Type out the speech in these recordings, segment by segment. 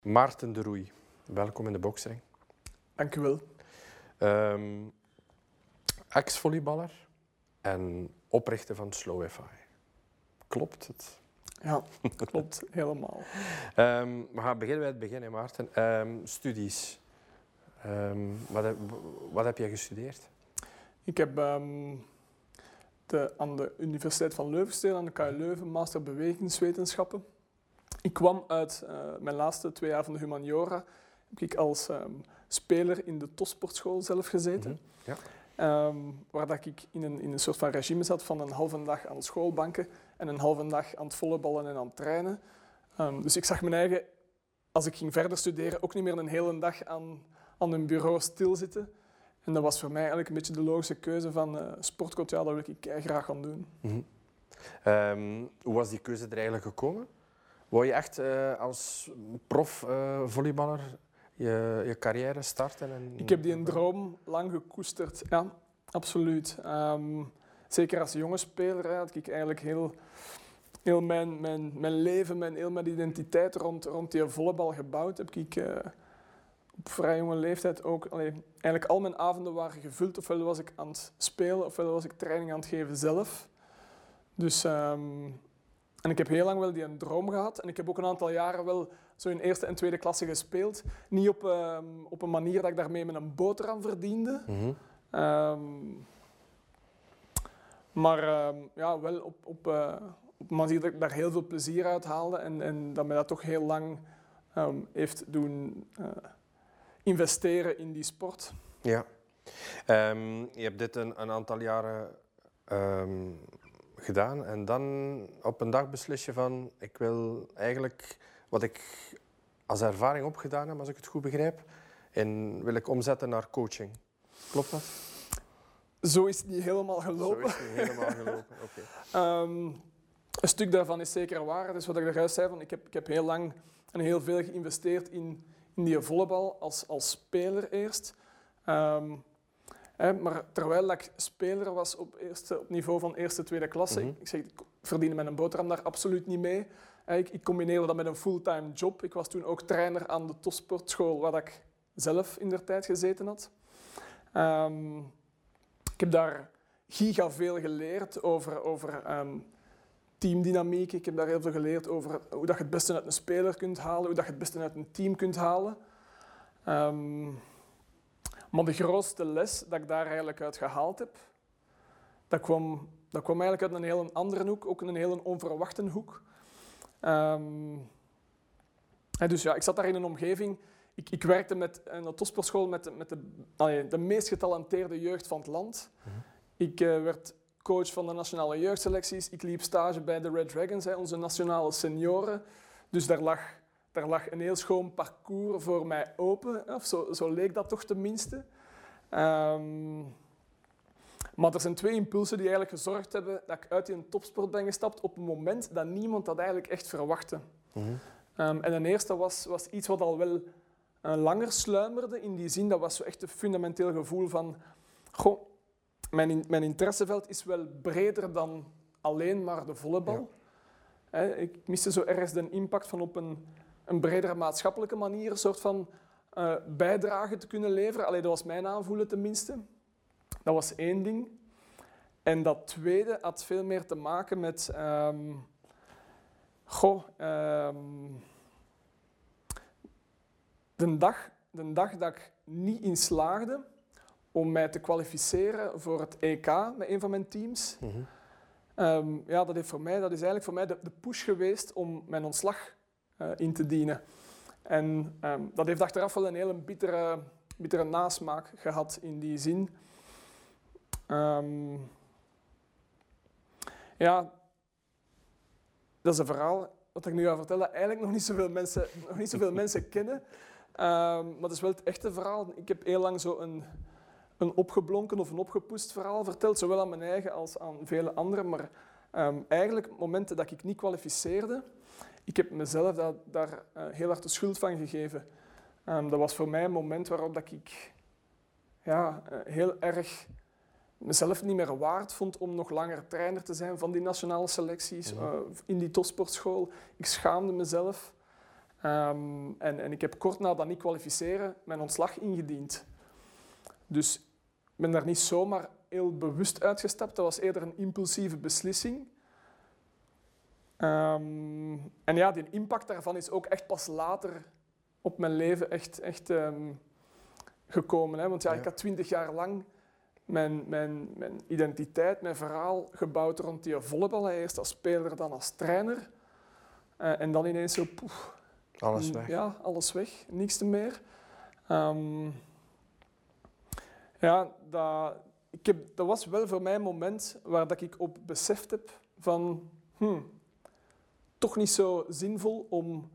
Maarten de Roei, welkom in de boksring. Dank u wel. Ehm, Ex-volleyballer en oprichter van Slow FI. Klopt het? Ja, klopt helemaal. Ehm, we gaan beginnen bij het begin, hè, Maarten. Ehm, studies. Wat, heb, wat heb jij gestudeerd? Ik heb de, aan de Universiteit van Leuven aan de KU Leuven, master bewegingswetenschappen. Ik kwam uit eh, mijn laatste twee jaar van de humaniora. Heb ik als ehm, speler in de topsportschool zelf gezeten. Mhm, ja. Ehm, waar dat ik in een, in een soort van regime zat van een halve dag aan schoolbanken en een halve dag aan het volleyballen en aan het trainen. Ehm, dus ik zag mijn eigen, als ik ging verder studeren, ook niet meer een hele dag aan, aan een bureau stilzitten. En dat was voor mij eigenlijk een beetje de logische keuze van eh sportcoach, ja, dat wil ik graag gaan doen. Mhm. Hoe was die keuze er eigenlijk gekomen? Wou je echt eh, als prof eh, volleyballer je, je carrière starten? En... Ik heb die een droom lang gekoesterd, ja, absoluut. Ehm, zeker als jonge speler had ik eigenlijk heel, heel mijn, mijn, mijn leven, mijn, heel mijn identiteit rond, rond die volleybal gebouwd. Heb ik eh, op vrij jonge leeftijd ook, allee, eigenlijk al mijn avonden waren gevuld. Ofwel was ik aan het spelen, ofwel was ik training aan het geven zelf. Dus, ehm, en ik heb heel lang wel die een droom gehad. En ik heb ook een aantal jaren wel zo in eerste en tweede klasse gespeeld. Niet op, ehm, op een manier dat ik daarmee met een boterham verdiende. Mhm. Ehm, maar ehm, ja, wel op, op, eh, op een manier dat ik daar heel veel plezier uit haalde en, en dat mij dat toch heel lang ehm, heeft doen eh, investeren in die sport. Ja. Je hebt dit een, een aantal jaren gedaan en dan op een dag beslis je van ik wil eigenlijk wat ik als ervaring opgedaan heb, als ik het goed begrijp, en wil ik omzetten naar coaching. Klopt dat? Zo is het niet helemaal Zo gelopen. is het niet helemaal gelopen. Oké. Ehm, een stuk daarvan is zeker waar. Dus wat ik daarjuist zei, van, ik, heb, ik heb heel lang en heel veel geïnvesteerd in, in die volleybal als, als speler eerst. Ehm, maar terwijl ik speler was op, eerste, op niveau van eerste, tweede klasse, Mhm. ik, ik, zeg, ik verdiende mijn boterham daar absoluut niet mee. Ik, ik combineerde dat met een fulltime job. Ik was toen ook trainer aan de topsportschool waar ik zelf in der tijd gezeten had. Ehm, ik heb daar giga veel geleerd over, over ehm, teamdynamiek. Ik heb daar heel veel geleerd over hoe dat je het beste uit een speler kunt halen, hoe dat je het beste uit een team kunt halen. Ehm, maar de grootste les dat ik daar eigenlijk uit gehaald heb, dat kwam, dat kwam eigenlijk uit een heel andere hoek, ook een heel onverwachte hoek. Hè, dus ja, ik zat daar in een omgeving. Ik, ik werkte met, een topsportschool met, de- met de, allee, de meest getalenteerde jeugd van het land. Ik eh, werd coach van de nationale jeugdselecties. Ik liep stage bij de Red Dragons, hè, onze nationale senioren. Dus daar lag, daar lag een heel schoon parcours voor mij open. Of zo, zo leek dat toch tenminste. Ehm, maar er zijn twee impulsen die eigenlijk gezorgd hebben dat ik uit die topsport ben gestapt op een moment dat niemand dat eigenlijk echt verwachtte. Mhm. Ehm, en de eerste was, was iets wat al wel eh, langer sluimerde, in die zin, dat was zo echt een fundamenteel gevoel van, goh, mijn, in- mijn interesseveld is wel breder dan alleen maar de volleybal. Hè, ik miste zo ergens de impact van op een, een bredere maatschappelijke manier een soort van eh, bijdrage te kunnen leveren. Allee, dat was mijn aanvoelen tenminste. Dat was één ding. En dat tweede had veel meer te maken met... ehm, goh, ehm, de, dag, de dag dat ik niet in slaagde om mij te kwalificeren voor het EK met een van mijn teams, Mhm. Ehm, ja, dat, heeft voor mij, dat is eigenlijk voor mij de, de push geweest om mijn ontslag in te dienen. En ehm, dat heeft achteraf wel een hele bittere, bittere nasmaak gehad in die zin. Ehm, ja, dat is een verhaal wat ik nu ga vertellen, eigenlijk nog niet zoveel mensen, nog niet zoveel mensen kennen. Ehm, maar dat is wel het echte verhaal. Ik heb heel lang zo een, een opgeblonken of een opgepoest verhaal verteld, zowel aan mijn eigen als aan vele anderen. Maar eigenlijk, momenten dat ik niet kwalificeerde, ik heb mezelf dat, daar eh, heel hard de schuld van gegeven. Ehm, dat was voor mij een moment waarop dat ik ja, eh, heel erg mezelf niet meer waard vond om nog langer trainer te zijn van die nationale selecties eh, in die topsportschool. Ik schaamde mezelf. Ehm, en, en ik heb kort na dat niet kwalificeren mijn ontslag ingediend. Dus ik ben daar niet zomaar heel bewust uitgestapt. Dat was eerder een impulsieve beslissing. Ehm, en ja, die impact daarvan is ook echt pas later op mijn leven echt, echt ehm, gekomen. Hè? Want ja, ik had twintig jaar lang mijn, mijn, mijn identiteit, mijn verhaal gebouwd rond die volleybal. Eerst als speler, dan als trainer. Eh, en dan ineens zo, poef, Alles weg. Ja, alles weg. Niks te meer. Ehm, ja, dat, ik heb, dat was wel voor mij een moment waar dat ik op beseft heb van... hmm, toch niet zo zinvol om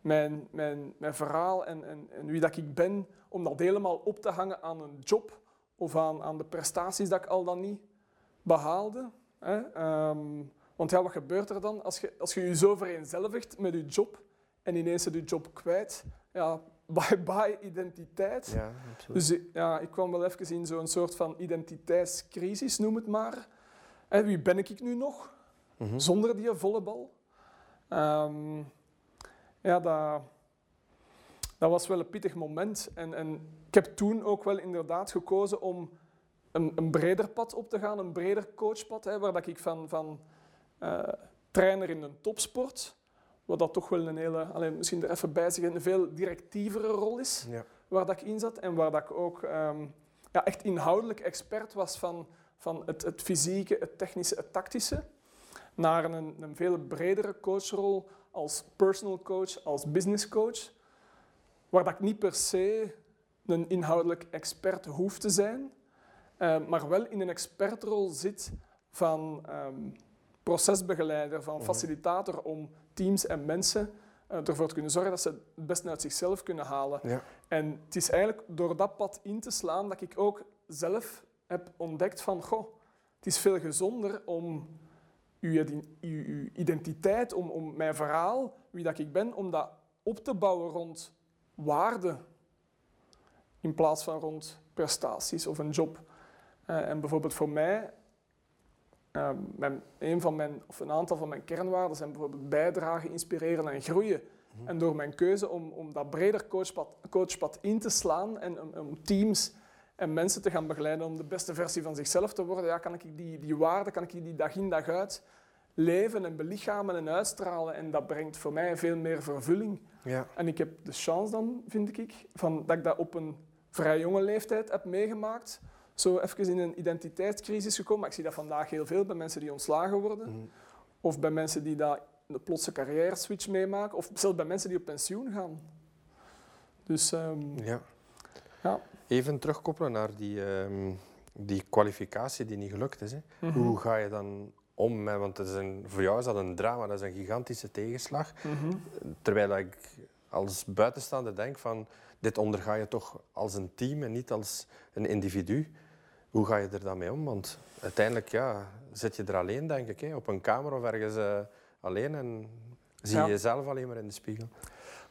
mijn, mijn, mijn verhaal en, en, en wie dat ik ben, om dat helemaal op te hangen aan een job of aan, aan de prestaties dat ik al dan niet behaalde. Hè? Ehm, want ja, wat gebeurt er dan als je als je, je zo vereenzelvigt met je job en ineens je job kwijt? Ja, bye bye identiteit. Ja. Dus ja, ik kwam wel even in zo'n soort van identiteitscrisis, noem het maar. En wie ben ik nu nog, Mhm. zonder die volleybal? Ehm, ja, dat, dat was wel een pittig moment. En, en ik heb toen ook wel inderdaad gekozen om een, een breder pad op te gaan, een breder coachpad, hè, waar dat ik van, van eh, trainer in een topsport, wat dat toch wel een hele, alleen misschien er even bij zeggen, een veel directievere rol is Ja. waar dat ik in zat en waar dat ik ook ehm, ja, echt inhoudelijk expert was van, van het, het fysieke, het technische, het tactische, naar een, een veel bredere coachrol als personal coach, als business coach, waar dat ik niet per se een inhoudelijk expert hoef te zijn, eh, maar wel in een expertrol zit van ehm, procesbegeleider, van Mhm. facilitator om teams en mensen eh, ervoor te kunnen zorgen dat ze het beste uit zichzelf kunnen halen. Ja. En het is eigenlijk door dat pad in te slaan dat ik ook zelf heb ontdekt van, goh, het is veel gezonder om uw, iden- uw, uw identiteit, om, om mijn verhaal, wie dat ik ben, om dat op te bouwen rond waarde in plaats van rond prestaties of een job. Eh, en bijvoorbeeld voor mij, eh, mijn, een, van mijn, of een aantal van mijn kernwaarden zijn bijvoorbeeld bijdragen, inspireren en groeien. En door mijn keuze om, om dat breder coachpad, coachpad in te slaan en om, om teams en mensen te gaan begeleiden om de beste versie van zichzelf te worden, ja, kan ik die, die waarden, kan ik die dag in dag uit leven en belichamen en uitstralen. En dat brengt voor mij veel meer vervulling. Ja. En ik heb de chance dan, vind ik, van, dat ik dat op een vrij jonge leeftijd heb meegemaakt. Zo even in een identiteitscrisis gekomen. Maar ik zie dat vandaag heel veel bij mensen die ontslagen worden. Mhm. Of bij mensen die dat een plotse carrière switch meemaken. Of zelfs bij mensen die op pensioen gaan. Dus ehm, Ja. ja. Even terugkoppelen naar die, ehm, die kwalificatie die niet gelukt is. Hè. Mhm. Hoe ga je dan om met, want het is een, voor jou is dat een drama, dat is een gigantische tegenslag. Mhm. Terwijl ik als buitenstaander denk van, dit onderga je toch als een team en niet als een individu. Hoe ga je er dan mee om? Want uiteindelijk ja, zit je er alleen, denk ik, hè, op een kamer of ergens eh, alleen en zie Ja. je jezelf alleen maar in de spiegel.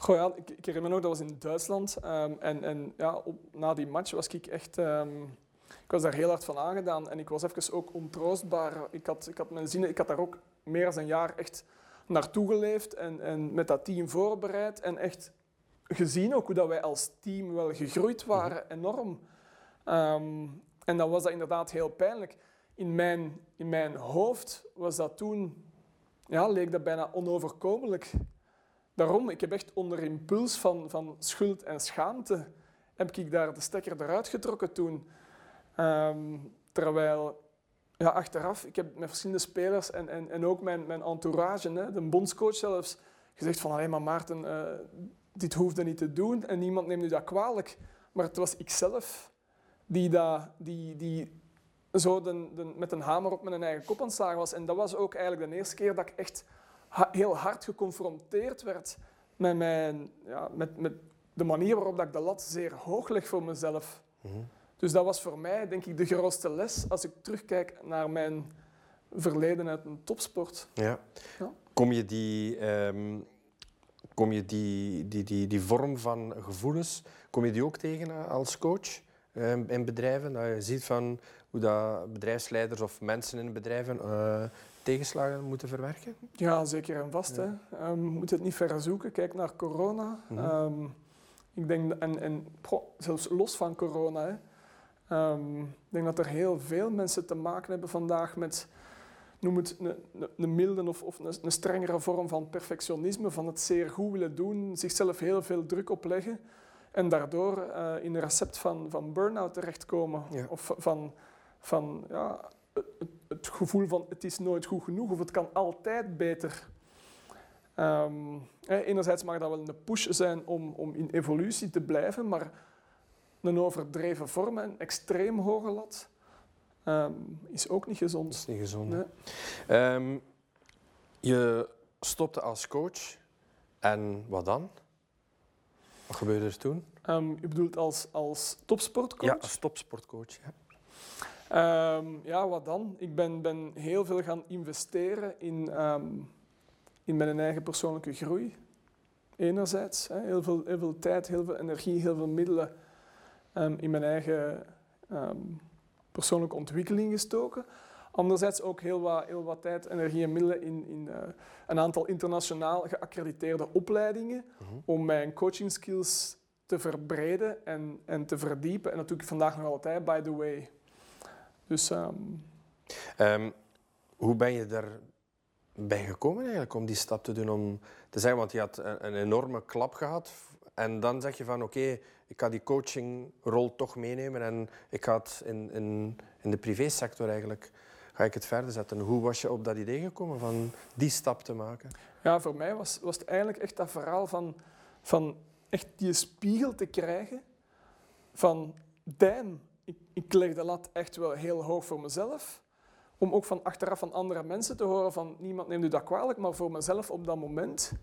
Goh, ja, ik, ik herinner me nog, dat was in Duitsland. ehm, en en ja, op, na die match was ik echt... ehm, ik was daar heel hard van aangedaan. En ik was even ook ontroostbaar. Ik had, ik had mijn zinnen... Ik had daar ook meer dan een jaar echt naartoe geleefd. En, en met dat team voorbereid. En echt gezien ook hoe dat wij als team wel gegroeid waren. Enorm. Ehm, en dan was dat inderdaad heel pijnlijk. In mijn, in mijn hoofd was dat toen... Ja, leek dat bijna onoverkomelijk. Daarom, ik heb echt onder impuls van, van schuld en schaamte, heb ik daar de stekker eruit getrokken toen. Ehm, terwijl, ja, achteraf, ik heb met verschillende spelers en, en, en ook mijn, mijn entourage, hè, de bondscoach zelfs, gezegd van, hé, maar Maarten, eh, dit hoefde niet te doen en niemand neemt u dat kwalijk. Maar het was ikzelf die, dat, die, die zo met een hamer op mijn eigen kop aan het slagen was. En dat was ook eigenlijk de eerste keer dat ik echt heel hard geconfronteerd werd met, mijn, ja, met, met de manier waarop dat ik de lat zeer hoog leg voor mezelf. Mhm. Dus dat was voor mij, denk ik, de grootste les als ik terugkijk naar mijn verleden uit een topsport. Ja. Ja. Kom je die, ehm, kom je die, die, die, die vorm van gevoelens, kom je die ook tegen eh, als coach ehm, in bedrijven? Dat je ziet van hoe dat bedrijfsleiders of mensen in bedrijven eh, tegenslagen moeten verwerken? Ja, zeker en vast. Ja. Hè. Ehm, we moeten het niet verder zoeken. Kijk naar corona. Mhm. Ehm, ik denk, en, en zelfs los van corona, hè. Ehm, ik denk dat er heel veel mensen te maken hebben vandaag met, noem het een, een, een milde of, of een, een strengere vorm van perfectionisme, van het zeer goed willen doen, zichzelf heel veel druk opleggen en daardoor eh, in een recept van, van burn-out terechtkomen. Ja. Of van, van ja, het, gevoel van het is nooit goed genoeg of het kan altijd beter. Ehm, enerzijds mag dat wel een push zijn om, om in evolutie te blijven, maar een overdreven vorm, een extreem hoge lat, ehm, is ook niet Dat gezond. is niet gezond. Nee. Ehm, je stopte als coach. En wat dan? Wat gebeurde er toen? U bedoelt als, als topsportcoach? Ja, als topsportcoach. Ja. Ehm, ja, wat dan? Ik ben, ben heel veel gaan investeren in, ehm, in mijn eigen persoonlijke groei. Enerzijds, hè, heel, veel, heel veel tijd, heel veel energie, heel veel middelen ehm, in mijn eigen persoonlijke ontwikkeling gestoken. Anderzijds ook heel wat, heel wat tijd, energie en middelen in, in eh, een aantal internationaal geaccrediteerde opleidingen Mhm. om mijn coaching skills te verbreden en, en te verdiepen. En dat doe ik vandaag nog altijd, by the way. Dus ehm, Ehm, hoe ben je daarbij gekomen eigenlijk om die stap te doen? Om te zeggen, want je had een, een enorme klap gehad. En dan zeg je van oké, ik ga die coachingrol toch meenemen en ik ga het in, in, in de privésector eigenlijk ga ik het verder zetten. Hoe was je op dat idee gekomen van die stap te maken? ja, voor mij was, was het eigenlijk echt dat verhaal van, van echt die spiegel te krijgen van damn, ik, ik leg de lat echt wel heel hoog voor mezelf. Om ook van achteraf van andere mensen te horen van niemand neemt u dat kwalijk, maar voor mezelf op dat moment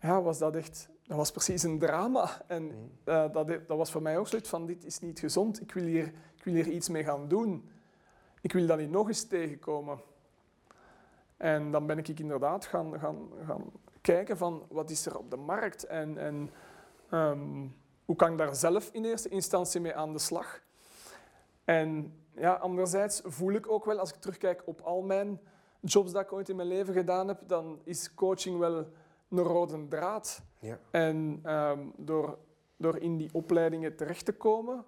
ja, was dat echt, dat was precies een drama. En Mhm. eh, dat, dat was voor mij ook zoiets van dit is niet gezond, ik wil hier, ik wil hier iets mee gaan doen. Ik wil dat niet nog eens tegenkomen. En dan ben ik inderdaad gaan, gaan, gaan kijken van wat is er op de markt en, en ehm, hoe kan ik daar zelf in eerste instantie mee aan de slag. En ja, anderzijds voel ik ook wel, als ik terugkijk op al mijn jobs dat ik ooit in mijn leven gedaan heb, dan is coaching wel een rode draad. Ja. En ehm, door, door in die opleidingen terecht te komen,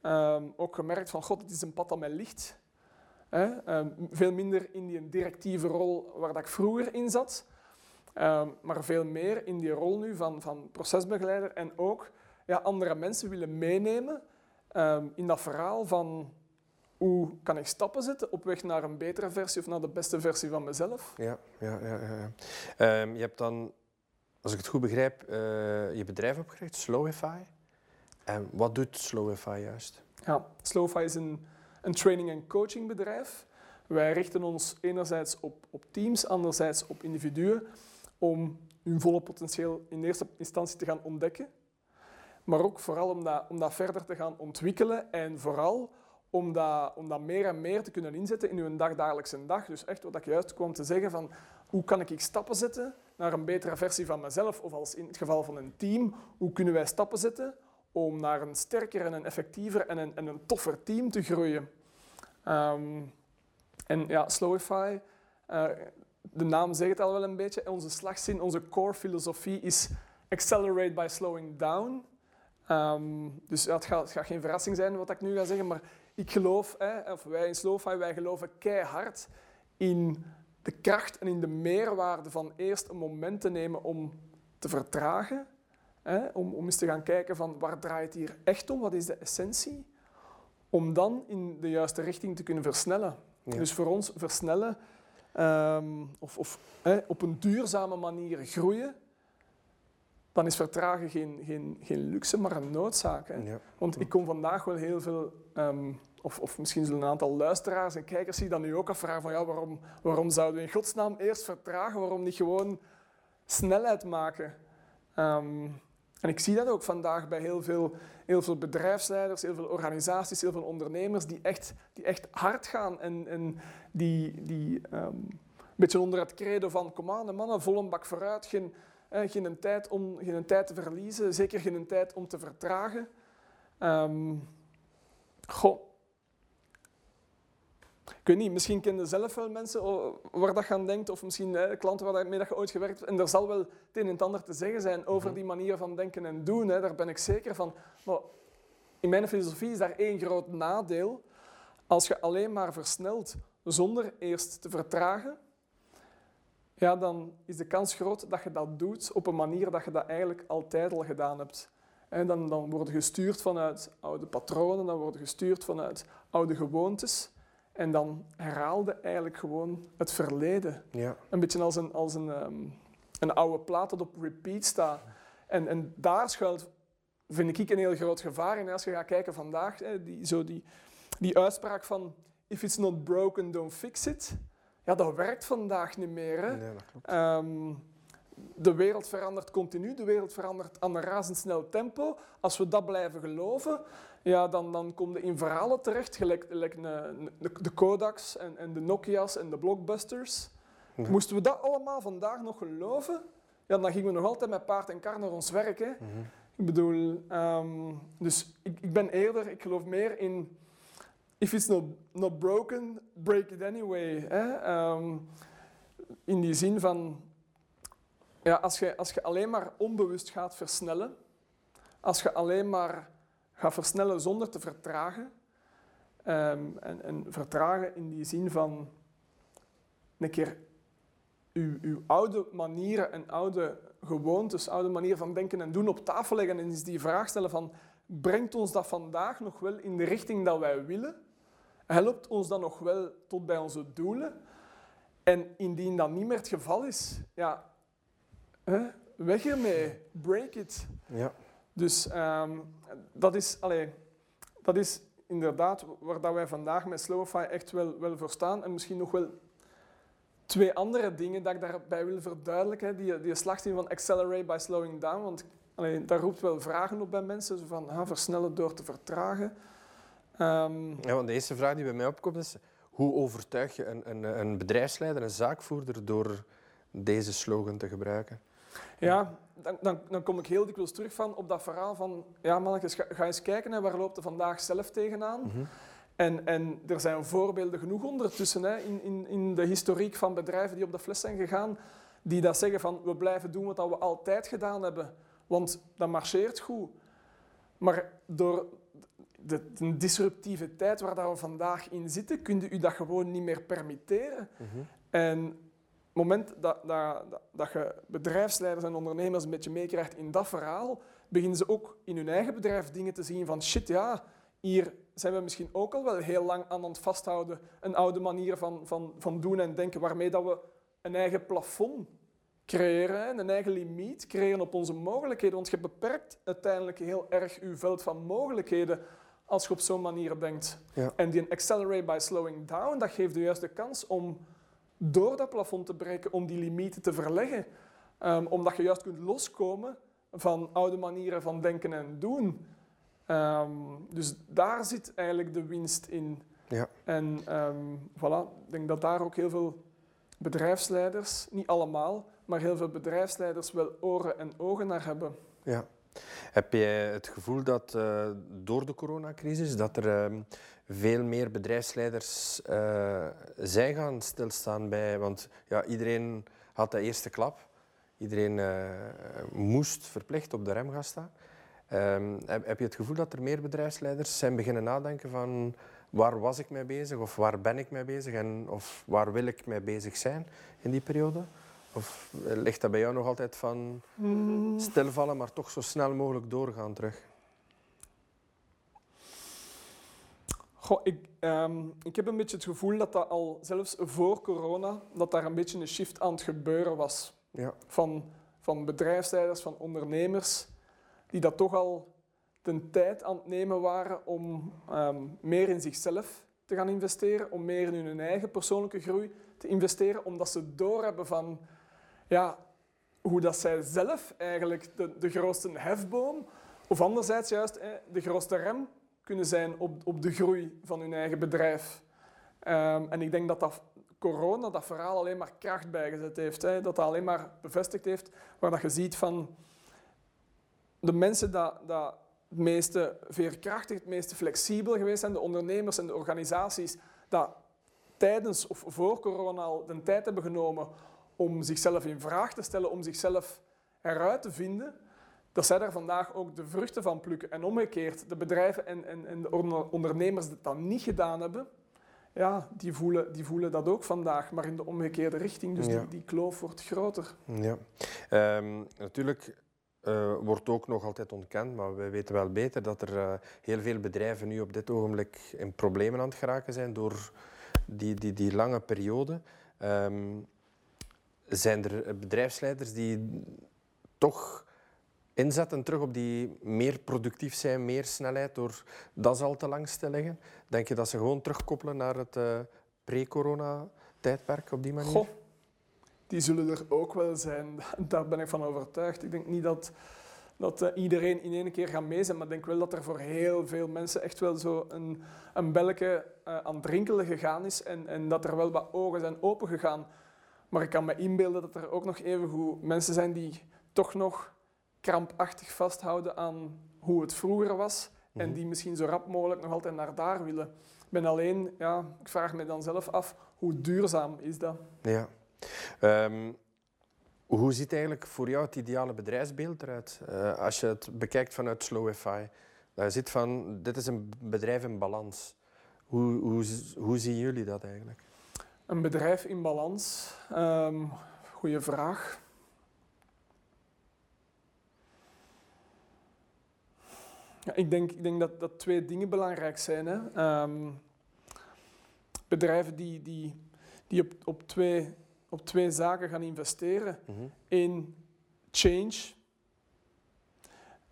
ehm, ook gemerkt van, god, het is een pad dat mij ligt. Hè? Ehm, veel minder in die directieve rol waar dat ik vroeger in zat, maar veel meer in die rol nu van, van procesbegeleider en ook ja, andere mensen willen meenemen ehm, in dat verhaal van hoe kan ik stappen zetten op weg naar een betere versie of naar de beste versie van mezelf. Ja, ja, ja. ja. Ehm, je hebt dan, als ik het goed begrijp, eh, je bedrijf opgericht, Slowify. En wat doet Slowify juist? Ja, Slowify is een, een training- en coachingbedrijf. Wij richten ons enerzijds op, op teams, anderzijds op individuen, om hun volle potentieel in eerste instantie te gaan ontdekken. Maar ook vooral om dat, om dat verder te gaan ontwikkelen en vooral om dat, om dat meer en meer te kunnen inzetten in uw dagdagelijkse dag. Dus echt wat ik juist kwam te zeggen van hoe kan ik stappen zetten naar een betere versie van mezelf of als in het geval van een team, hoe kunnen wij stappen zetten om naar een sterker en een effectiever en een, en een toffer team te groeien. Ehm, en ja, Slowify, eh, de naam zegt het al wel een beetje. Onze slagzin, onze core filosofie is accelerate by slowing down. Ehm, dus ja, het, gaat, het gaat geen verrassing zijn wat ik nu ga zeggen, maar ik geloof, hè, of wij in Slowify, wij geloven keihard in de kracht en in de meerwaarde van eerst een moment te nemen om te vertragen, hè, om, om eens te gaan kijken van waar draait het hier echt om, wat is de essentie, om dan in de juiste richting te kunnen versnellen. Ja. Dus voor ons versnellen ehm, of, of hè, op een duurzame manier groeien, dan is vertragen geen, geen, geen luxe, maar een noodzaak. Hè. Ja. Want ik kom vandaag wel heel veel, ehm, of, of misschien zullen een aantal luisteraars en kijkers zich dan nu ook afvragen van ja, waarom, waarom zouden we in godsnaam eerst vertragen? Waarom niet gewoon snelheid maken? Ehm, en ik zie dat ook vandaag bij heel veel, heel veel bedrijfsleiders, heel veel organisaties, heel veel ondernemers die echt, die echt hard gaan en, en die, die ehm, een beetje onder het credo van kom aan, mannen, vol een bak vooruit, geen, geen, tijd om, geen tijd te verliezen, zeker geen tijd om te vertragen. Ehm, goh. ik weet niet, misschien ken je zelf wel mensen waar dat aan denkt, of misschien hè, klanten waarmee dat je ooit gewerkt hebt. En er zal wel het een en het ander te zeggen zijn over die manier van denken en doen. Hè. Daar ben ik zeker van. Maar in mijn filosofie is daar één groot nadeel. Als je alleen maar versnelt zonder eerst te vertragen, ja, dan is de kans groot dat je dat doet op een manier dat je dat eigenlijk altijd al gedaan hebt. En dan, dan worden gestuurd vanuit oude patronen, dan worden gestuurd vanuit oude gewoontes. En dan herhaalde eigenlijk gewoon het verleden. Ja. Een beetje als een, als een, ehm, een oude plaat dat op repeat staat. En, en daar schuilt, vind ik, een heel groot gevaar in. Als je gaat kijken vandaag, hè, die, zo die, die uitspraak van if it's not broken, don't fix it. Ja, dat werkt vandaag niet meer. Hè. Nee, dat klopt. Ehm, de wereld verandert continu, de wereld verandert aan een razendsnel tempo. Als we dat blijven geloven, ja, dan, dan kom je in verhalen terecht, gelijk, de Kodaks en, en de Nokia's en de Blockbusters. Moesten we dat allemaal vandaag nog geloven, ja, dan gingen we nog altijd met paard en kar naar ons werk. Hè. Mhm. Ik bedoel, ehm, dus ik, ik ben eerder, ik geloof meer in if it's not, not broken, break it anyway. Ehm, in die zin van, ja, als je, als je alleen maar onbewust gaat versnellen, als je alleen maar gaat versnellen zonder te vertragen, ehm, en, en vertragen in die zin van een keer uw, uw oude manieren en oude gewoontes, oude manier van denken en doen op tafel leggen en eens die vraag stellen van brengt ons dat vandaag nog wel in de richting dat wij willen? Helpt ons dat nog wel tot bij onze doelen? En indien dat niet meer het geval is, ja, hè, weg ermee, break it. Ja. Dus ehm, dat, is, allee, dat is inderdaad waar dat wij vandaag met Slowify echt wel, wel voor staan. En misschien nog wel twee andere dingen dat ik daarbij wil verduidelijken. Die, die slagzin van accelerate by slowing down. Want allee, dat roept wel vragen op bij mensen. Zo van ah, versnellen door te vertragen. Ehm, Ja, want de eerste vraag die bij mij opkomt is, hoe overtuig je een, een, een bedrijfsleider, een zaakvoerder, door deze slogan te gebruiken? Ja, dan, dan, dan kom ik heel dikwijls terug van op dat verhaal van... Ja, mannetjes, ga, ga eens kijken, hè, waar loopt er vandaag zelf tegenaan? Mhm. En, en er zijn voorbeelden genoeg ondertussen hè, in, in, in de historiek van bedrijven die op de fles zijn gegaan, die dat zeggen van we blijven doen wat we altijd gedaan hebben, want dat marcheert goed. Maar door de, disruptieve tijd waar dat we vandaag in zitten, kun je u dat gewoon niet meer permitteren. Mhm. En het moment dat, dat, dat, dat je bedrijfsleiders en ondernemers een beetje meekrijgt in dat verhaal, beginnen ze ook in hun eigen bedrijf dingen te zien van shit, ja, hier zijn we misschien ook al wel heel lang aan het vasthouden. Een oude manier van, van, van doen en denken, waarmee dat we een eigen plafond creëren, een eigen limiet creëren op onze mogelijkheden. Want je beperkt uiteindelijk heel erg je veld van mogelijkheden als je op zo'n manier denkt. Ja. En die accelerate by slowing down, dat geeft je juist de kans om door dat plafond te breken, om die limieten te verleggen. Ehm, omdat je juist kunt loskomen van oude manieren van denken en doen. Ehm, dus daar zit eigenlijk de winst in. Ja. En ehm, voilà, ik denk dat daar ook heel veel bedrijfsleiders, niet allemaal, maar heel veel bedrijfsleiders wel oren en ogen naar hebben. Ja. Heb jij het gevoel dat eh, door de coronacrisis dat er ehm, veel meer bedrijfsleiders eh, zijn gaan stilstaan bij, want ja, iedereen had de eerste klap, iedereen eh, moest verplicht op de rem gaan staan. Ehm, heb, heb je het gevoel dat er meer bedrijfsleiders zijn beginnen nadenken van waar was ik mee bezig of waar ben ik mee bezig en of waar wil ik mee bezig zijn in die periode? Of eh, ligt dat bij jou nog altijd van stilvallen, maar toch zo snel mogelijk doorgaan terug? Goh, ik, ehm, ik heb een beetje het gevoel dat dat al, zelfs voor corona, dat daar een beetje een shift aan het gebeuren was. Ja. Van, van bedrijfsleiders, van ondernemers, die dat toch al de tijd aan het nemen waren om ehm, meer in zichzelf te gaan investeren, om meer in hun eigen persoonlijke groei te investeren, omdat ze doorhebben van ja, hoe dat zij zelf eigenlijk de, de grootste hefboom, of anderzijds juist de grootste rem kunnen zijn op, op de groei van hun eigen bedrijf. Ehm, en ik denk dat, dat corona dat verhaal alleen maar kracht bijgezet heeft. Hè, dat dat alleen maar bevestigd heeft, waar dat je ziet van de mensen dat, dat het meeste veerkrachtig, het meeste flexibel geweest zijn, de ondernemers en de organisaties, dat tijdens of voor corona al de tijd hebben genomen om zichzelf in vraag te stellen, om zichzelf eruit te vinden, dat zij daar vandaag ook de vruchten van plukken. En omgekeerd, de bedrijven en, en, en de ondernemers die dat niet gedaan hebben, ja, die voelen, die voelen dat ook vandaag, maar in de omgekeerde richting. Dus die, die kloof wordt groter. Ja, ehm, natuurlijk uh, wordt ook nog altijd ontkend, maar we weten wel beter dat er uh, heel veel bedrijven nu op dit ogenblik in problemen aan het geraken zijn door die, die, die lange periode. Um, zijn er bedrijfsleiders die toch inzetten terug op die meer productief zijn, meer snelheid, door dat al te lang te leggen? Denk je dat ze gewoon terugkoppelen naar het uh, pre-corona-tijdperk op die manier? Goh, die zullen er ook wel zijn. Daar ben ik van overtuigd. Ik denk niet dat, dat uh, iedereen in één keer gaat mee maar ik denk wel dat er voor heel veel mensen echt wel zo een, een belletje aan drinkelen gegaan is en, en dat er wel wat ogen zijn opengegaan. Maar ik kan me inbeelden dat er ook nog even mensen zijn die toch nog krampachtig vasthouden aan hoe het vroeger was en mhm. die misschien zo rap mogelijk nog altijd naar daar willen. Ik ben alleen, ja, ik vraag me dan zelf af, hoe duurzaam is dat? Ja. Um, hoe ziet eigenlijk voor jou het ideale bedrijfsbeeld eruit? Uh, als je het bekijkt vanuit Slowify. je ziet van, dit is een bedrijf in balans. Hoe, hoe, hoe zien jullie dat eigenlijk? Een bedrijf in balans? Um, goeie vraag. Ja, ik denk, ik denk dat, dat twee dingen belangrijk zijn. Hè. Um, bedrijven die, die, die op, op, twee, op twee zaken gaan investeren. Mm Eén, change,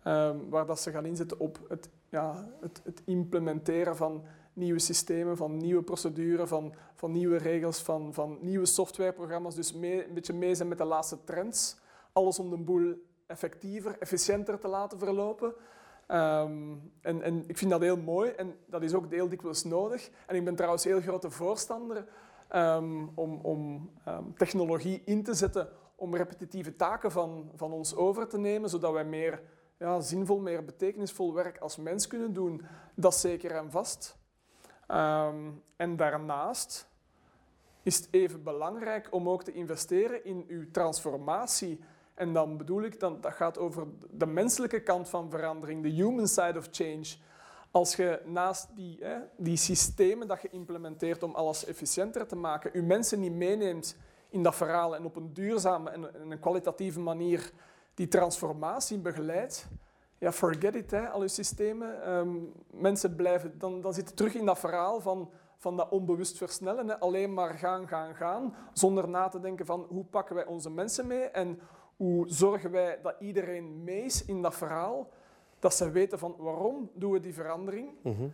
um, waar dat ze gaan inzetten op het, ja, het, het implementeren van nieuwe systemen, van nieuwe procedures, van, van nieuwe regels, van, van nieuwe softwareprogramma's. Dus een beetje mee zijn met de laatste trends. Alles om de boel effectiever, efficiënter te laten verlopen. Um, en, en, ik vind dat heel mooi en dat is ook heel dikwijls nodig. En ik ben trouwens heel grote voorstander um, om, om um, technologie in te zetten om repetitieve taken van, van ons over te nemen, zodat wij meer ja, zinvol, meer betekenisvol werk als mens kunnen doen. Dat zeker en vast. En daarnaast is het even belangrijk om ook te investeren in uw transformatie en dan bedoel ik, dan, dat gaat over de menselijke kant van verandering, de human side of change. Als je naast die, hè, die systemen dat je implementeert om alles efficiënter te maken, je mensen niet meeneemt in dat verhaal en op een duurzame en een kwalitatieve manier die transformatie begeleidt, ja, forget it, hè, al je systemen. Um, mensen blijven, dan, dan zitten terug in dat verhaal van, van dat onbewust versnellen. Hè. Alleen maar gaan, gaan, gaan, zonder na te denken van hoe pakken wij onze mensen mee en hoe zorgen wij dat iedereen mee is in dat verhaal? Dat ze weten van waarom doen we die verandering? Mm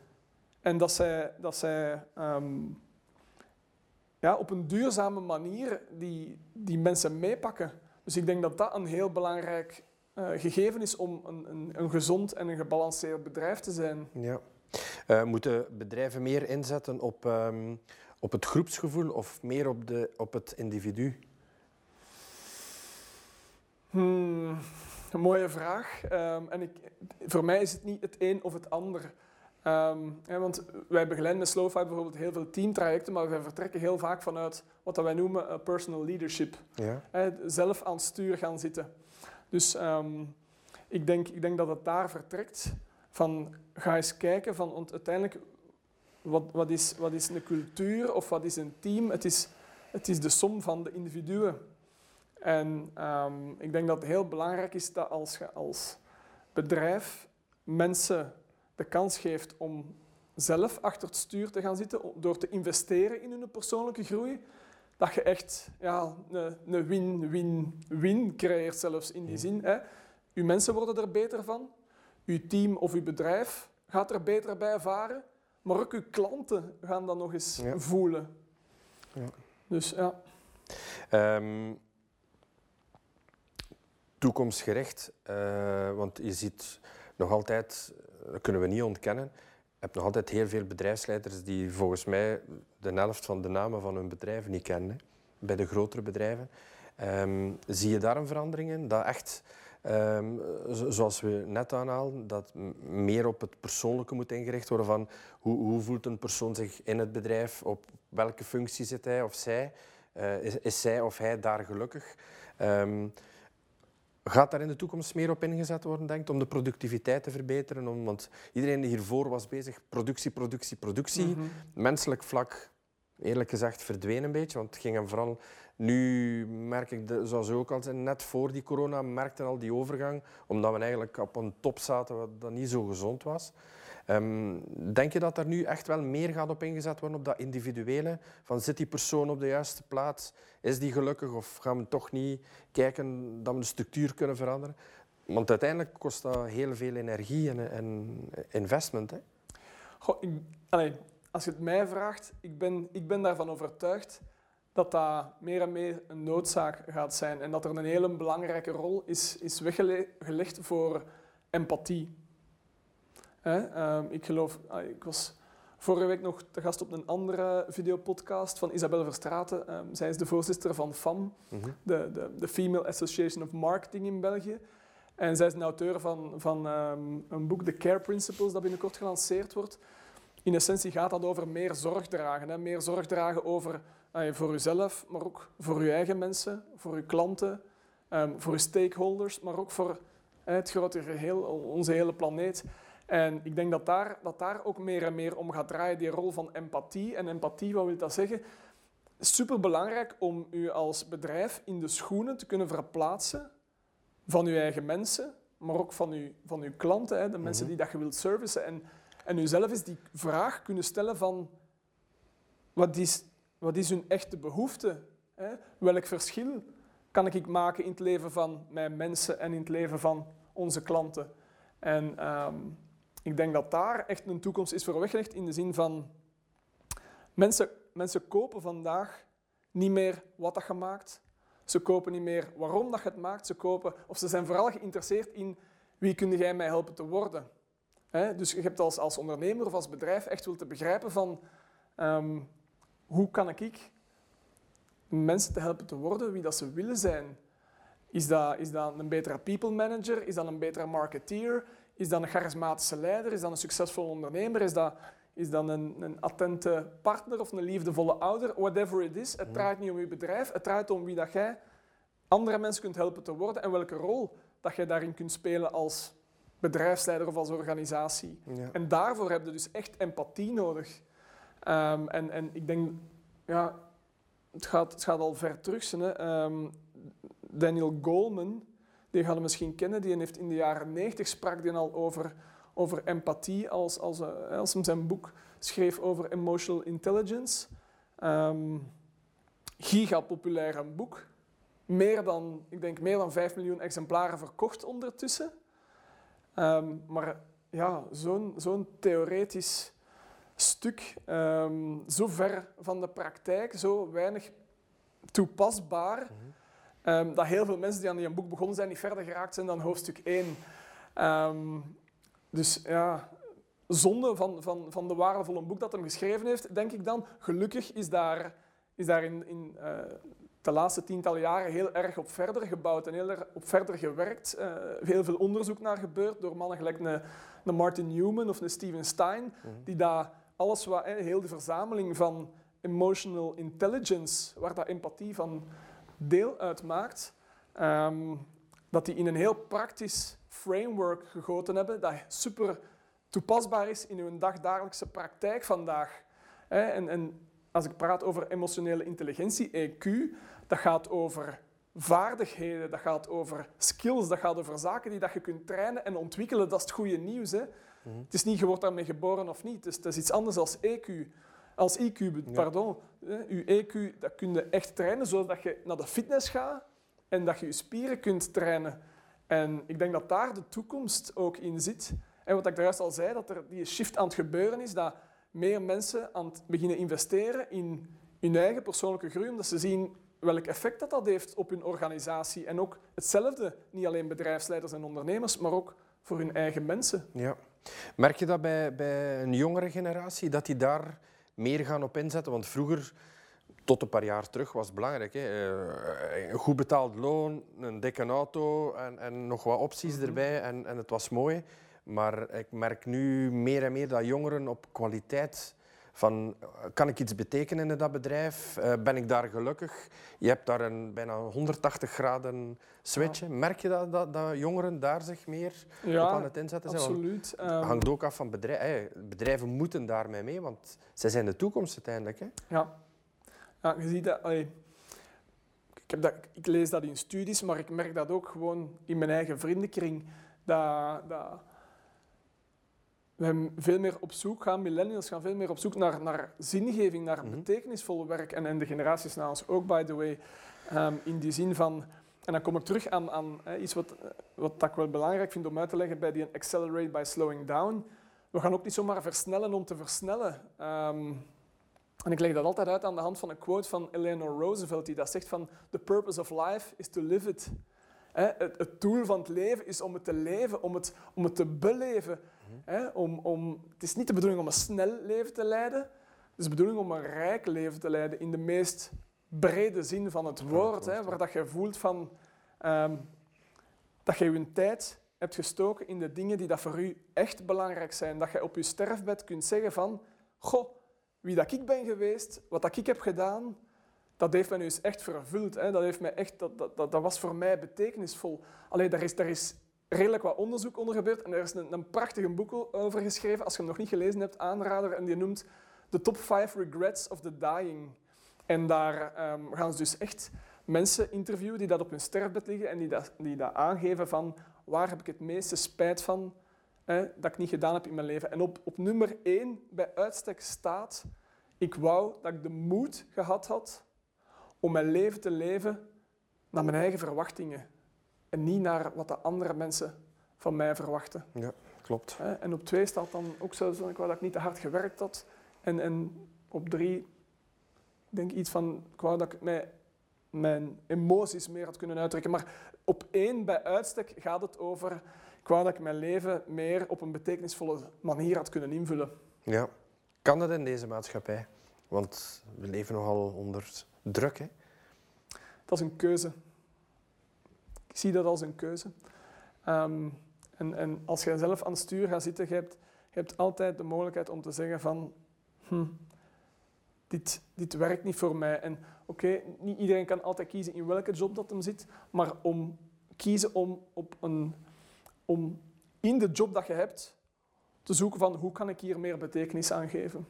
En dat zij, dat zij um, ja, op een duurzame manier die, die mensen meepakken. Dus ik denk dat dat een heel belangrijk gegeven is om een, een, een, gezond en een gebalanceerd bedrijf te zijn. Ja. Uh, moeten bedrijven meer inzetten op, um, op het groepsgevoel of meer op, de, op het individu? Hmm, een mooie vraag. Um, en ik, voor mij is het niet het een of het ander. Um, want wij begeleiden met Slowfive bijvoorbeeld heel veel teamtrajecten, maar wij vertrekken heel vaak vanuit wat wij noemen uh, personal leadership. Ja. zelf aan het stuur gaan zitten. Dus um, ik, denk, ik denk dat het daar vertrekt. Van, ga eens kijken van want uiteindelijk wat, wat, is, wat is een cultuur of wat is een team? Het is, het is de som van de individuen. En um, ik denk dat het heel belangrijk is dat als je als bedrijf mensen de kans geeft om zelf achter het stuur te gaan zitten, door te investeren in hun persoonlijke groei, dat je echt ja, een win-win-win creëert zelfs in die zin. Hè. Uw mensen worden er beter van, uw team of uw bedrijf gaat er beter bij varen, maar ook uw klanten gaan dat nog eens voelen. Ja. Dus ja. Um toekomstgericht. Uh, want je ziet nog altijd, dat kunnen we niet ontkennen, je hebt nog altijd heel veel bedrijfsleiders die volgens mij de helft van de namen van hun bedrijven niet kennen. Bij de grotere bedrijven. Um, zie je daar een verandering in? Dat echt Ehm, zoals we net aanhaalden, dat meer op het persoonlijke moet ingericht worden van hoe, hoe, voelt een persoon zich in het bedrijf, op welke functie zit hij of zij, uh, is, is, zij of hij daar gelukkig. Ehm, gaat daar in de toekomst meer op ingezet worden, denkt, om de productiviteit te verbeteren? Om, want iedereen hiervoor was bezig, productie, productie, productie. Mhm. Menselijk vlak, eerlijk gezegd, verdween een beetje, want het ging hem vooral nu merk ik, de, zoals u ook al zei, net voor die corona merkte al die overgang, omdat we eigenlijk op een top zaten wat dat niet zo gezond was. Ehm, denk je dat er nu echt wel meer gaat op ingezet worden op dat individuele? Van zit die persoon op de juiste plaats? Is die gelukkig? Of gaan we toch niet kijken dat we de structuur kunnen veranderen? Want uiteindelijk kost dat heel veel energie en, en investment. Hè? Goh, ik, als je het mij vraagt, ik ben, ik ben daarvan overtuigd dat dat meer en meer een noodzaak gaat zijn en dat er een hele belangrijke rol is, is weggelegd voor empathie. Ehm, ik geloof, ah, ik was vorige week nog te gast op een andere videopodcast van Isabelle Verstraeten. Um, zij is de voorzitter van FAM, mhm. de, de, de, Female Association of Marketing in België. En zij is een auteur van, van ehm, een boek, The Care Principles, dat binnenkort gelanceerd wordt. In essentie gaat dat over meer zorg dragen. Hè? Meer zorg dragen over voor uzelf, maar ook voor uw eigen mensen, voor uw klanten, um, voor uw stakeholders, maar ook voor het grote geheel, onze hele planeet. En ik denk dat daar, dat daar ook meer en meer om gaat draaien, die rol van empathie. En empathie, wat wil dat zeggen? Super belangrijk om u als bedrijf in de schoenen te kunnen verplaatsen van uw eigen mensen, maar ook van uw, van uw klanten, hè, de mensen mhm. die dat je wilt servicen. En, en u zelf is die vraag kunnen stellen van wat is wat is hun echte behoefte? Hè? Welk verschil kan ik maken in het leven van mijn mensen en in het leven van onze klanten? En ehm, ik denk dat daar echt een toekomst is voor weggelegd in de zin van mensen, mensen kopen vandaag niet meer wat dat je maakt. Ze kopen niet meer waarom dat je het maakt. Ze kopen, of ze zijn vooral geïnteresseerd in wie kun jij mij helpen te worden. Dus je hebt als, als ondernemer of als bedrijf echt wel te begrijpen van ehm, hoe kan ik mensen te helpen te worden wie dat ze willen zijn? Is dat, is dat een betere people manager? Is dat een betere marketeer? Is dat een charismatische leider? Is dat een succesvol ondernemer? Is dat, is dat een, een attente partner of een liefdevolle ouder? Whatever it is. Het mhm. draait niet om je bedrijf. Het draait om wie dat jij andere mensen kunt helpen te worden en welke rol dat jij daarin kunt spelen als bedrijfsleider of als organisatie. En daarvoor heb je dus echt empathie nodig. Ehm, en, en ik denk, ja, het gaat, het gaat al ver terug. Hè. Um, Daniel Goleman, die gaan we misschien kennen, die heeft in de jaren 90 sprak die al over, over empathie als, als, uh, als hij zijn boek schreef over emotional intelligence. Um, giga populair een boek. Meer dan, ik denk, meer dan 5 miljoen exemplaren verkocht ondertussen. maar ja, zo'n zo'n theoretisch stuk ehm, zo ver van de praktijk, zo weinig toepasbaar, ehm, dat heel veel mensen die aan die boek begonnen zijn niet verder geraakt zijn dan hoofdstuk 1. Ehm, dus ja, zonde van, van, van de waardevolle boek dat hij geschreven heeft, denk ik dan. Gelukkig is daar, is daar in, in uh, de laatste tientallen jaren heel erg op verder gebouwd en heel erg op verder gewerkt. Uh, heel veel onderzoek naar gebeurd door mannen gelijk een, een Martin Newman of een Steven Stein, mhm. die daar alles wat, heel de verzameling van emotional intelligence, waar dat empathie van deel uitmaakt, um, dat die in een heel praktisch framework gegoten hebben, dat super toepasbaar is in uw dagdagelijkse praktijk vandaag. En, en als ik praat over emotionele intelligentie, EQ, dat gaat over vaardigheden, dat gaat over skills, dat gaat over zaken die dat je kunt trainen en ontwikkelen. Dat is het goede nieuws. Hè? Mhm. Het is niet, je wordt daarmee geboren of niet. Het is, iets anders als EQ. Als IQ, pardon. Je EQ, dat kun je echt trainen, zodat je naar de fitness gaat en dat je je spieren kunt trainen. En ik denk dat daar de toekomst ook in zit. En wat ik juist al zei, dat er die shift aan het gebeuren is, dat meer mensen aan het beginnen investeren in hun eigen persoonlijke groei, omdat ze zien welk effect dat, dat heeft op hun organisatie. En ook hetzelfde, niet alleen bedrijfsleiders en ondernemers, maar ook voor hun eigen mensen. Ja. Merk je dat bij, bij een jongere generatie, dat die daar meer gaan op inzetten? Want vroeger, tot een paar jaar terug was het belangrijk. Hè. Eh, een goed betaald loon, een dikke auto en, en nog wat opties Mhm. erbij. En, en het was mooi. Maar ik merk nu meer en meer dat jongeren op kwaliteit van eh, kan ik iets betekenen in dat bedrijf? Eh, ben ik daar gelukkig? Je hebt daar een bijna 180 graden switch. Merk je dat, dat, dat jongeren daar zich meer op aan het inzetten zijn? Want absoluut. het Ehm, hangt ook af van bedrijven. Bedrijven moeten daarmee mee, want zij zijn de toekomst uiteindelijk. Hè? Ja. ja, je ziet dat. allee, ik, heb dat. ik lees dat in studies, maar ik merk dat ook gewoon in mijn eigen vriendenkring. Dat, dat we veel meer op zoek gaan, millennials gaan veel meer op zoek naar, naar zingeving, naar Mhm. betekenisvol werk. En, en de generaties na ons ook, by the way. Ehm, in die zin van. En dan kom ik terug aan, aan hè, iets wat, wat ik wel belangrijk vind om uit te leggen bij die accelerate by slowing down. We gaan ook niet zomaar versnellen om te versnellen. Ehm, en ik leg dat altijd uit aan de hand van een quote van Eleanor Roosevelt, die dat zegt van the purpose of life is to live it. Hè, het, het doel van het leven is om het te leven, om het, om het te beleven. Hè, om, om, het is niet de bedoeling om een snel leven te leiden, het is de bedoeling om een rijk leven te leiden in de meest brede zin van het woord. Hè, waar dat je voelt van, ehm, dat je je tijd hebt gestoken in de dingen die dat voor u echt belangrijk zijn. Dat je op je sterfbed kunt zeggen van, goh, wie dat ik ben geweest, wat dat ik heb gedaan, dat heeft mij nu eens echt vervuld. Hè. Dat, heeft mij echt, dat, dat, dat, dat was voor mij betekenisvol. Alleen daar is, daar is redelijk wat onderzoek onder gebeurd en er is een, een prachtig boek over geschreven. Als je hem nog niet gelezen hebt, aanrader. En die noemt The Top 5 Regrets of the Dying. En daar ehm, gaan ze dus echt mensen interviewen die dat op hun sterfbed liggen en die dat, die dat aangeven van waar heb ik het meeste spijt van hè, dat ik niet gedaan heb in mijn leven. En op, op nummer 1 bij uitstek staat, ik wou dat ik de moed gehad had om mijn leven te leven naar mijn eigen verwachtingen. En niet naar wat de andere mensen van mij verwachten. Klopt. Hè. En op 2 staat dan ook zo, zo, ik wou dat ik niet te hard gewerkt had. En, en op 3 denk ik iets van, ik wou dat ik mij, mijn emoties meer had kunnen uitdrukken. Maar op één bij uitstek gaat het over, ik wou dat ik mijn leven meer op een betekenisvolle manier had kunnen invullen. Ja. Kan dat in deze maatschappij? Want we leven nogal onder druk. Hè? Dat is een keuze. Ik zie dat als een keuze. Ehm, en, en als je zelf aan het stuur gaat zitten, je hebt, je hebt altijd de mogelijkheid om te zeggen van... Hm, dit, dit werkt niet voor mij. En oké, niet iedereen kan altijd kiezen in welke job dat hem zit, maar om kiezen om, op een, om in de job dat je hebt te zoeken van hoe kan ik hier meer betekenis aan geven.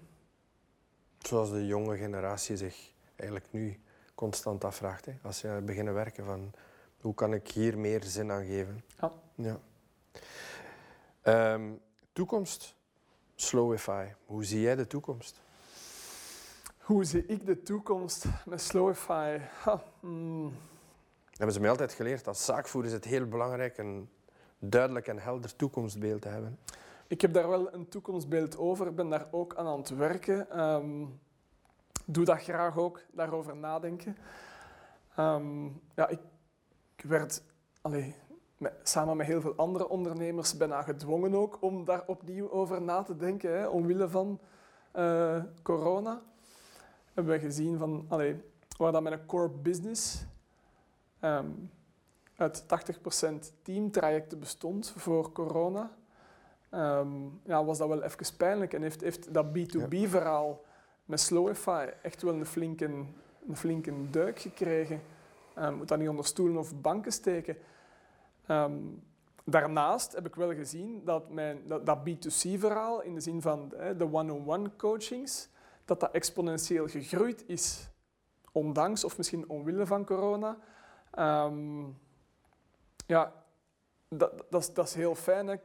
Zoals de jonge generatie zich eigenlijk nu constant afvraagt. Hè? Als je beginnen werken van hoe kan ik hier meer zin aan geven? Ja. ja. Ehm, toekomst. Slowify. Hoe zie jij de toekomst? Hoe zie ik de toekomst met Slowify? Ha, hmm. Hebben ze mij altijd geleerd. Als zaakvoerder is het heel belangrijk een duidelijk en helder toekomstbeeld te hebben. Ik heb daar wel een toekomstbeeld over. Ik ben daar ook aan aan het werken. Ehm, doe dat graag ook, daarover nadenken. Ehm, ja, ik, ik werd allee, met- samen met heel veel andere ondernemers bijna gedwongen ook om daar opnieuw over na te denken, hè, omwille van eh, corona. Hebben we gezien van, allee, waar dat met een core business ehm, uit 80% teamtrajecten bestond voor corona, ehm, ja, was dat wel even pijnlijk. En heeft, heeft dat B2B-verhaal met Slowify echt wel een flinke, een flinke duik gekregen. Ehm, moet dat niet onder stoelen of banken steken. Ehm, daarnaast heb ik wel gezien dat mijn, dat, dat B2C-verhaal, in de zin van hè, de one-on-one coachings, dat dat exponentieel gegroeid is. Ondanks of misschien omwille van corona. Ehm, ja, dat, dat, is, dat is heel fijn.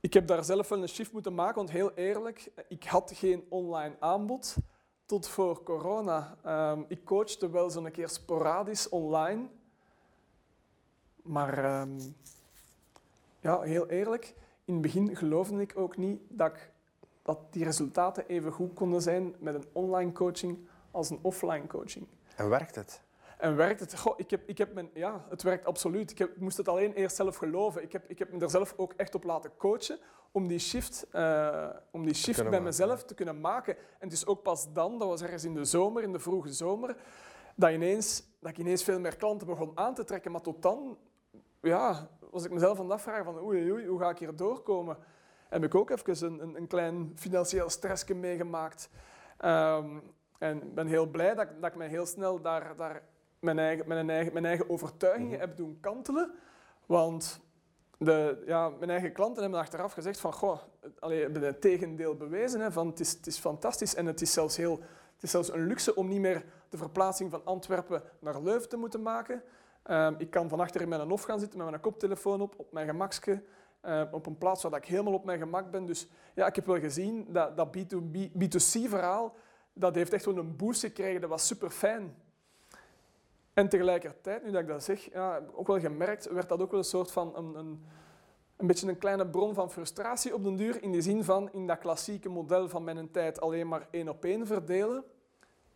Ik heb daar zelf wel een shift moeten maken, want heel eerlijk, ik had geen online aanbod tot voor corona. Ehm, ik coachte wel zo'n keer sporadisch online. Maar ehm, ja, heel eerlijk, in het begin geloofde ik ook niet dat, ik, dat die resultaten even goed konden zijn met een online coaching als een offline coaching. En werkt het? En werkt het? Goh, ik heb, ik heb mijn, ja, het werkt absoluut. Ik, heb, ik moest het alleen eerst zelf geloven. Ik heb, ik heb me er zelf ook echt op laten coachen om die shift, uh, om die shift bij maken. mezelf te kunnen maken. En het is ook pas dan, dat was ergens in de zomer, in de vroege zomer, dat, ineens, dat ik ineens veel meer klanten begon aan te trekken. Maar tot dan ja, was ik mezelf aan het afvragen van oei, oei, hoe ga ik hier doorkomen? Heb ik ook even een, een, een klein financieel stressje meegemaakt. Um, en ben heel blij dat, dat ik mij heel snel daar, daar mijn, eigen, mijn, eigen, mijn eigen overtuigingen Mhm. heb doen kantelen. Want de, ja, mijn eigen klanten hebben achteraf gezegd van, goh, allee, hebben het tegendeel bewezen. Hè, van, het, is, het is fantastisch en het is, zelfs heel, het is zelfs een luxe om niet meer de verplaatsing van Antwerpen naar Leuven te moeten maken. Um, ik kan van achter in mijn hof gaan zitten met mijn koptelefoon op, op mijn gemakske. Uh, op een plaats waar ik helemaal op mijn gemak ben. Dus ja, ik heb wel gezien dat dat B2B, B2C-verhaal, dat heeft echt wel een boost gekregen. Dat was super fijn. En tegelijkertijd, nu dat ik dat zeg, ja, ook wel gemerkt, werd dat ook wel een soort van een, een, een beetje een kleine bron van frustratie op den duur. In de zin van, in dat klassieke model van mijn tijd alleen maar één op één verdelen,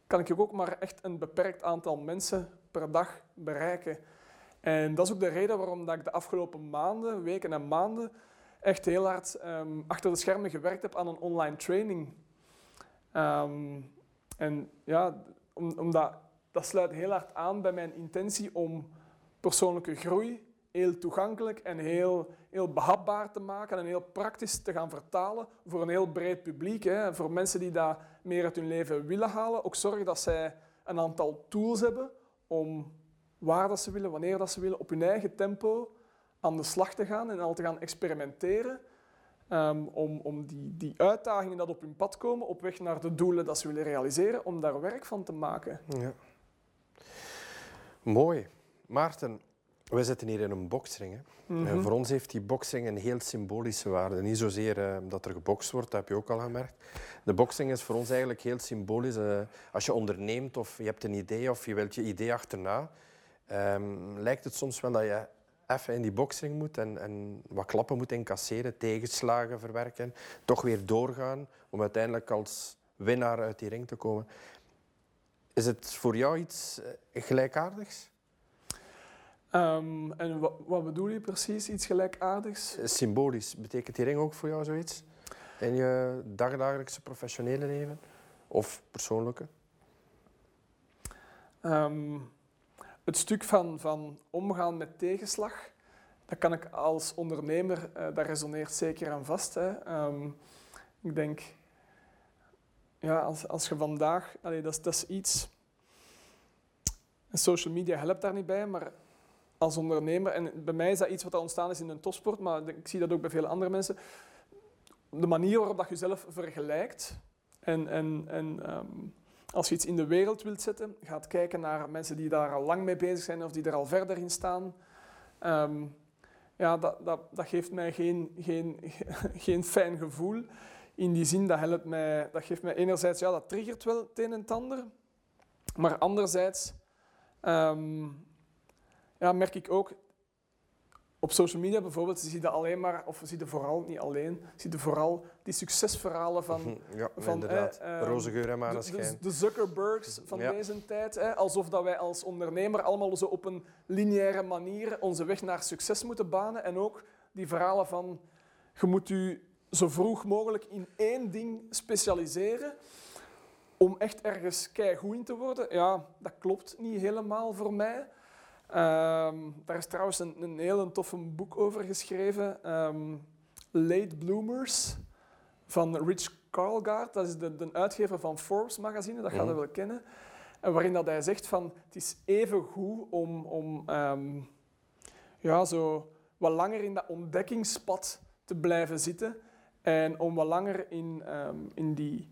kan ik ook maar echt een beperkt aantal mensen per dag bereiken. En dat is ook de reden waarom dat ik de afgelopen maanden, weken en maanden echt heel hard um, achter de schermen gewerkt heb aan een online training. Um, en ja, om, omdat dat sluit heel hard aan bij mijn intentie om persoonlijke groei heel toegankelijk en heel, heel behapbaar te maken en heel praktisch te gaan vertalen voor een heel breed publiek. Hè. Voor mensen die dat meer uit hun leven willen halen. Ook zorgen dat zij een aantal tools hebben om waar dat ze willen, wanneer dat ze willen, op hun eigen tempo aan de slag te gaan en al te gaan experimenteren. Um, om, om die, die uitdagingen dat op hun pad komen, op weg naar de doelen dat ze willen realiseren, om daar werk van te maken. Ja. Mooi. Maarten, we zitten hier in een boksring. Hè? Mhm. En voor ons heeft die boksing een heel symbolische waarde. Niet zozeer uh, dat er gebokst wordt, dat heb je ook al gemerkt. De boksing is voor ons eigenlijk heel symbolisch. Uh, als je onderneemt of je hebt een idee of je wilt je idee achterna, um, lijkt het soms wel dat je even in die boksing moet en, en wat klappen moet incasseren, tegenslagen verwerken, toch weer doorgaan om uiteindelijk als winnaar uit die ring te komen. Is het voor jou iets uh, gelijkaardigs? Um, en wat, wat, bedoel je precies, iets gelijkaardigs? Symbolisch. Betekent die ring ook voor jou zoiets? In je dagdagelijkse professionele leven? Of persoonlijke? Um, het stuk van, van omgaan met tegenslag, dat kan ik als ondernemer, uh, dat resoneert zeker aan vast. Hè. Um, ik denk, ja, als, als je vandaag, allee, dat, is, dat is iets, social media helpt daar niet bij, maar als ondernemer, en bij mij is dat iets wat ontstaan is in een topsport, maar ik zie dat ook bij veel andere mensen, de manier waarop dat je jezelf vergelijkt en, en, en um, als je iets in de wereld wilt zetten, gaat kijken naar mensen die daar al lang mee bezig zijn of die er al verder in staan. Um, ja, dat, dat, dat geeft mij geen, geen, geen fijn gevoel. In die zin, dat, helpt mij, dat geeft mij enerzijds, ja, dat triggert wel het een en het ander. Maar anderzijds um, ja, merk ik ook, op social media bijvoorbeeld, zie je alleen maar, of zie je vooral, niet alleen, zie je vooral die succesverhalen van... Ja, van inderdaad. Eh, Roze geur en de, maneschijn. de, de Zuckerbergs van Ja. deze tijd. Alsof dat wij als ondernemer allemaal zo op een lineaire manier onze weg naar succes moeten banen. En ook die verhalen van, je moet u zo vroeg mogelijk in één ding specialiseren om echt ergens keigoed in te worden. Ja, dat klopt niet helemaal voor mij. Ehm, daar is trouwens een, een heel toffe boek over geschreven. ehm, Late Bloomers van Rich Karlgaard. Dat is de, de uitgever van Forbes magazine, dat gaat je Mhm. wel kennen. En waarin dat hij zegt van het is even goed om, om ehm, ja, zo wat langer in dat ontdekkingspad te blijven zitten en om wat langer in, ehm, in, die,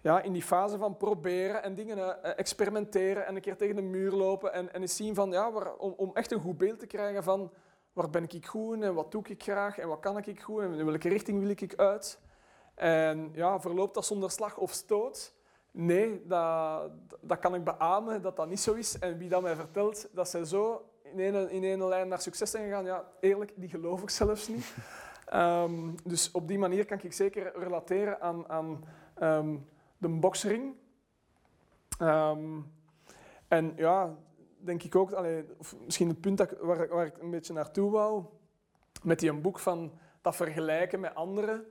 ja, in die fase van proberen en dingen eh, experimenteren en een keer tegen de muur lopen en, en eens zien van, ja, waar, om, om echt een goed beeld te krijgen van waar ben ik goed in en wat doe ik graag en wat kan ik goed en in welke richting wil ik uit. En ja, verloopt dat zonder slag of stoot? Nee, dat, dat kan ik beamen dat dat niet zo is. En wie dat mij vertelt dat zij zo in één, in lijn naar succes zijn gegaan, ja, eerlijk, die geloof ik zelfs niet. Ehm, dus op die manier kan ik zeker relateren aan, aan ehm, de boksring. Ehm, en ja, denk ik ook, allee, of misschien het punt dat, waar, waar ik een beetje naartoe wou, met die een boek van dat vergelijken met anderen,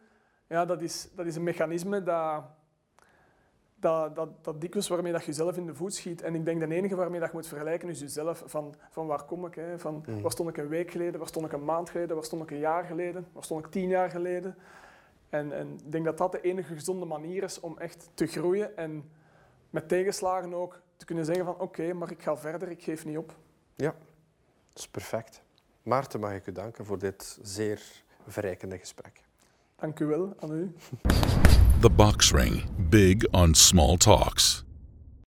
ja, dat, is, dat is een mechanisme dat, dat, dat, dat dikwijls waarmee dat je jezelf in de voet schiet. En ik denk de enige waarmee dat je moet vergelijken is jezelf. Van, van waar kom ik? Hè? Van, Mm. Waar stond ik een week geleden? Waar stond ik een maand geleden? Waar stond ik een jaar geleden? Waar stond ik tien jaar geleden? En, en ik denk dat dat de enige gezonde manier is om echt te groeien en met tegenslagen ook te kunnen zeggen van oké, maar ik ga verder, ik geef niet op. Dat is perfect. Maarten, mag ik u danken voor dit zeer verrijkende gesprek. Dank u wel aan u. The Box Ring. Big on small talks.